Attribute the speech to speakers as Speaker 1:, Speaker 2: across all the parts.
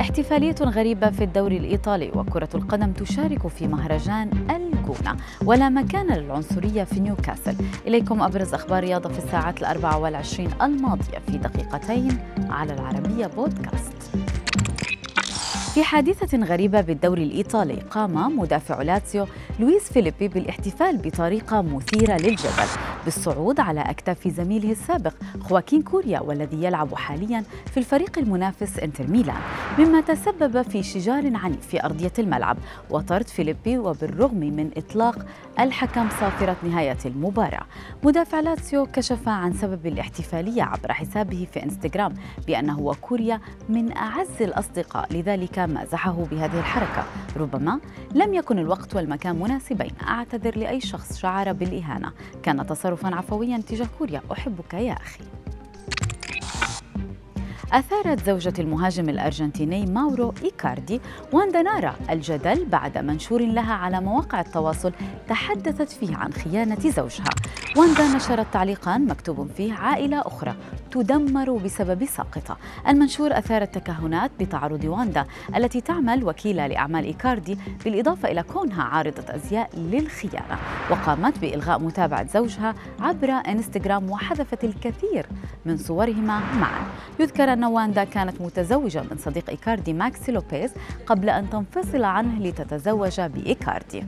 Speaker 1: احتفالية غريبة في الدوري الإيطالي وكرة القدم تشارك في مهرجان الجونة ولا مكان للعنصرية في نيوكاسل. إليكم أبرز أخبار رياضة في الساعات الأربع والعشرين الماضية في دقيقتين على العربية بودكاست. في حادثة غريبة بالدوري الإيطالي قام مدافع لاتسيو لويس فيليبي بالاحتفال بطريقة مثيرة للجدل. بالصعود على أكتاف زميله السابق خواكين كوريا والذي يلعب حاليا في الفريق المنافس إنتر ميلان مما تسبب في شجار عنيف في أرضية الملعب وطرد فيليبي وبالرغم من إطلاق الحكم صافرة نهاية المباراة. مدافع لاتسيو كشف عن سبب الاحتفالية عبر حسابه في إنستغرام بأنه وكوريا من أعز الأصدقاء لذلك مازحه بهذه الحركة. ربما لم يكن الوقت والمكان مناسبين أعتذر لأي شخص شعر بالإهانة. كان تصرفا عفويا تجاه كوريا. أحبك يا أخي. أثارت زوجة المهاجم الأرجنتيني ماورو إيكاردي واندا نارا الجدل بعد منشور لها على مواقع التواصل تحدثت فيه عن خيانة زوجها. واندا نشرت تعليقا مكتوب فيه عائلة أخرى. تدمر بسبب ساقطة. المنشور أثار التكهنات بتعرض واندا التي تعمل وكيلة لأعمال إيكاردي بالإضافة إلى كونها عارضة أزياء للخيانة. وقامت بإلغاء متابعة زوجها عبر إنستغرام وحذفت الكثير من صورهما معا. يذكر أن واندا كانت متزوجة من صديق إيكاردي ماكسي لوبيز قبل أن تنفصل عنه لتتزوج بإيكاردي.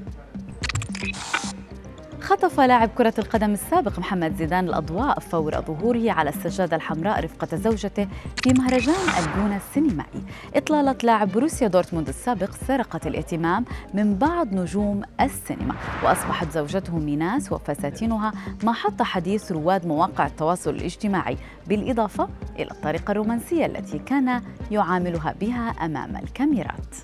Speaker 1: خطف لاعب كرة القدم السابق محمد زيدان الأضواء فور ظهوره على السجادة الحمراء رفقة زوجته في مهرجان الجونة السينمائي. إطلالة لاعب بروسيا دورتموند السابق سرقت الاهتمام من بعض نجوم السينما وأصبحت زوجته ميناس وفساتينها محط حديث رواد مواقع التواصل الاجتماعي بالإضافة إلى الطريقة الرومانسية التي كان يعاملها بها أمام الكاميرات.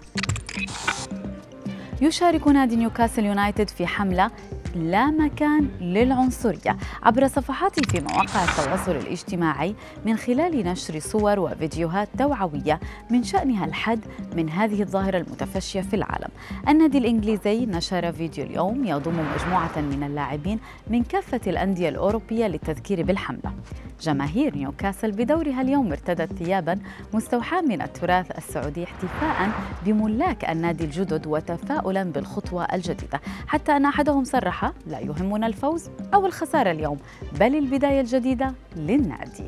Speaker 1: يشارك نادي نيوكاسل يونايتد في حملة لا مكان للعنصرية عبر صفحاته في مواقع التواصل الاجتماعي من خلال نشر صور وفيديوهات توعوية من شأنها الحد من هذه الظاهرة المتفشية في العالم. النادي الإنجليزي نشر فيديو اليوم يضم مجموعة من اللاعبين من كافة الأندية الأوروبية للتذكير بالحملة. جماهير نيوكاسل بدورها اليوم ارتدت ثيابا مستوحاة من التراث السعودي احتفاء بملاك النادي الجدد وتفاؤلا بالخطوة الجديدة. حتى أن أحدهم صرح لا يهمنا الفوز أو الخسارة اليوم بل البداية الجديدة للنادي.